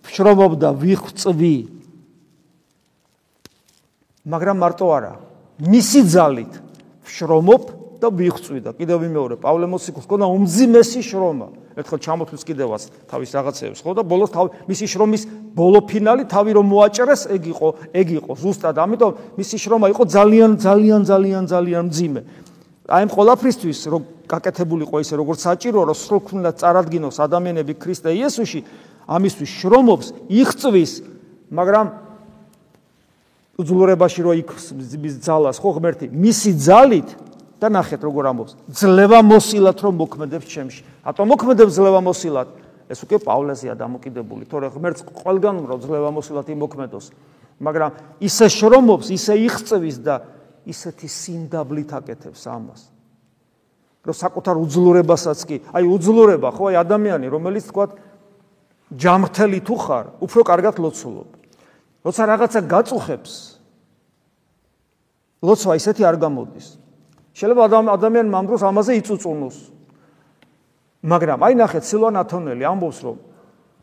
შრომობდა ვიხწვი. მაგრამ მარტო არა. მისი ძალით შრომობ და ვიხწვი და კიდევ ვიმეორე პავლე მოციქულს ქონდა უმძიმესი შრომა ერთხელ ჩამოთვლის კიდევაც თავის რაღაცებს ხო და ბოლოს თავი მისი შრომის ბოლო ფინალი თავი რომ მოაჭრეს ეგ იყო ეგ იყო ზუსტად. ამიტომ მისი შრომა იყო ძალიან ძალიან ძალიან ძალიან მძიმე. აი ამ ყოლაფრისთვის რომ გაკეთებულიყო ისე როგორც საჭირო რომ სრულქმნად წარადგინოს ადამიანები ქრისტე იესოში ამისთვის შრომობს იღწვის მაგრამ უძლურებაში რო იქ ძალას ხო ღმერთი? მისი ძალით და ნახეთ როგორ ამბობს. ძლევა მოსილათ რომ მოქმედებს ჩემში რატომ მოქმედებს ძლევა მოსილათ ეს უკვე პავლეზეა დამოკიდებული თორე ღმერთს ყველგან უნდა ძლევა მოსილათ იმოქმედოს მაგრამ ისე შრომობს ისე იღწვის და ისეთი სიმდაბლით აკეთებს ამას. რომ საკუთარ უძლურებასაც კი აი უძლურება ხო აი ადამიანი რომელიც თქვა ჯამრთელი თუ ხარ უფრო კარგად ლოცულობ. როცა რაღაცა გაწუხებს ლოცვა ისეთი არ გამოდის შეიძლება ადამიანმა ამ დროს ამაზე იწუწუნოს. მაგრამ აი ნახეთ, სილვან ათონელი ამბობს, რომ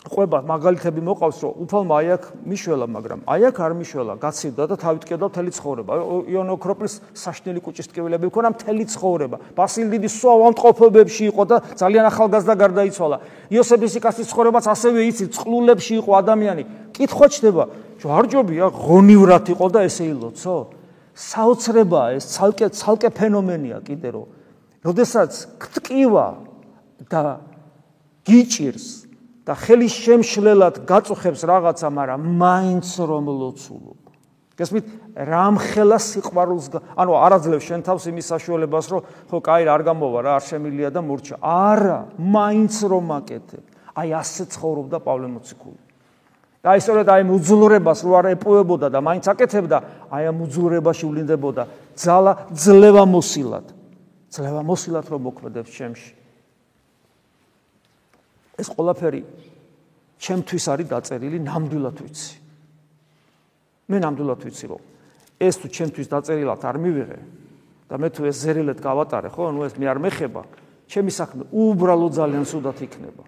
ყובה მაგალითები მოყავს, რომ უფალმა აი აქ მიშველა, მაგრამ აი აქ არ მიშველა, გაცივდა და თავით კედა მთელი ცხოვრება. იონო ოქროპლის საშნელი კუჭის ტკივილები ქონა მთელი ცხოვრება. ბასილ დიდი სვავამტყოფობებში იყო და ძალიან ახალგაზრდა გარდაიცვალა. იოსების სიკასის ცხოვრებაც ასევე იცი, წყლულებში იყო ადამიანი. კითხვა ჩდება, ჯო არ ჯობია, ღონივრად იყო და ესე ილოცო? საოცრებაა ეს ცალკე ცალკე ფენომენია კიდე რომ როდესაც ქტკივა და გიჭირს და ხელის შემშლელად გაწუხებს რაღაცა, მაგრამ მაინც რომ ლოცულობ. გესმით, რამ ხელა სიყვარულს, ანუ არაძლევს შენ თავს იმის საშუალებას, რომ ხო, კაი, არ გამოვა რა, არ შემილია და მორჩა. არა, მაინც რომ აკეთებ. აი ასე ცხოვრობდა პავლე მოციქული. და აი სწორედ აი მუძლურებას რო არ ეპოებოდა და მაინც აკეთებდა, აი ამ მუძლურებაში ვლინდებოდა ძალა ძლევა მოსილად. ძლევა მოსილად რომ მოქმედებს ჩემში. ეს ყველაფერი ჩემთვის არის დაწერილი ნამდვილად ვიცი. მე ნამდვილად ვიცი რომ ეს თუ ჩემთვის დაწერილად არ მივიღე და მე თუ ეს ზერელეთ გავატარე, ხო, ნუ ეს მე არ მეხება, ჩემი საქმე უბრალოდ ძალიან სუდათ იქნება.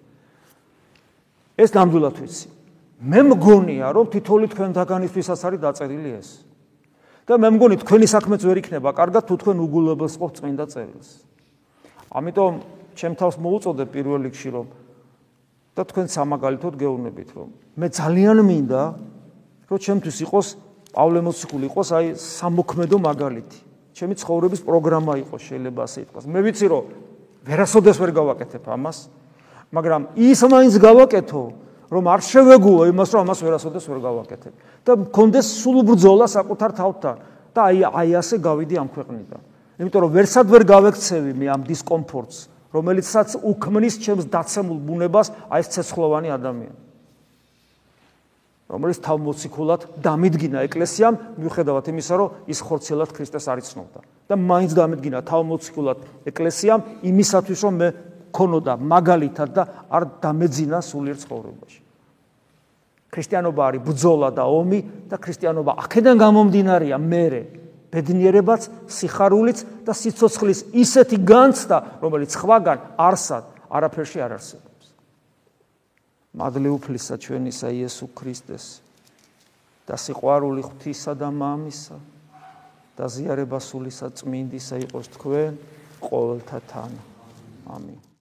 ეს ნამდვილად ვიცი. მე მგონია რომ თითოეული თქვენ დაგანისთვისაც არის დაწერილი ეს. და მე მგონი თქვენი საქმეც ვერ იქნება კარგად თუ თქვენ უგულებელს ყოფ წმინდა წერილს ამიტომ ჩემ თავს მოუწოდე პირველ რიგში რომ და თქვენ სამაგალითოდ გეუბნებით რომ მე ძალიან მინდა რომ ჩემთვის იყოს პავლე მოციქული იყოს აი სამოქმედო მაგალითი. ჩემი ცხოვრების პროგრამა იყოს შეიძლება ასე ითქვას. მე ვიცი რომ ვერასოდეს ვერ გავაკეთებ ამას მაგრამ ის მაინც გავაკეთო რომ არ შევეგუო იმას, რომ ამას ვერასოდეს ვერ გავაკეთებ. და მქონდეს სულ ბრძოლა საკუთარ თავთან და აი აი ასე გავიდი ამ ქვეყნიდან. იმიტომ რომ ვერსად ვერ გავექცევი მე ამ დისკომფორტს, რომელიცაც უქმნის ჩემს დაცემულ ბუნებას აი ეს ცეცხლოვანი ადამიანი. რომელიც თავმოციქულად დამიდგინა ეკლესიამ, მიუხედავად იმისა, რომ ის ხორცელად ქრისტეს არ იცნობდა. და მაინც დამიდგინა თავმოციქულად ეკლესიამ იმისათვის, რომ მე ქონოდა მაგალითად და არ დამეძინა სულიერ ცხოვრებაში. ქრისტიანობა არის ბძოლა და ომი და ქრისტიანობა აქედან გამომდინარეა მერე ბედნიერებაც, სიხარულიც და სიცოცხლის ისეთი განცდა, რომელიც სხვაგან არსად არაფერში არ არსებობს. მადლი უფლისა ჩვენისა იესო ქრისტეს და სიყვარული ღვთისა და მამისა და ზიარება სულისა წმინდისა იყოს თქვენ ყოველთა თან. ამინ.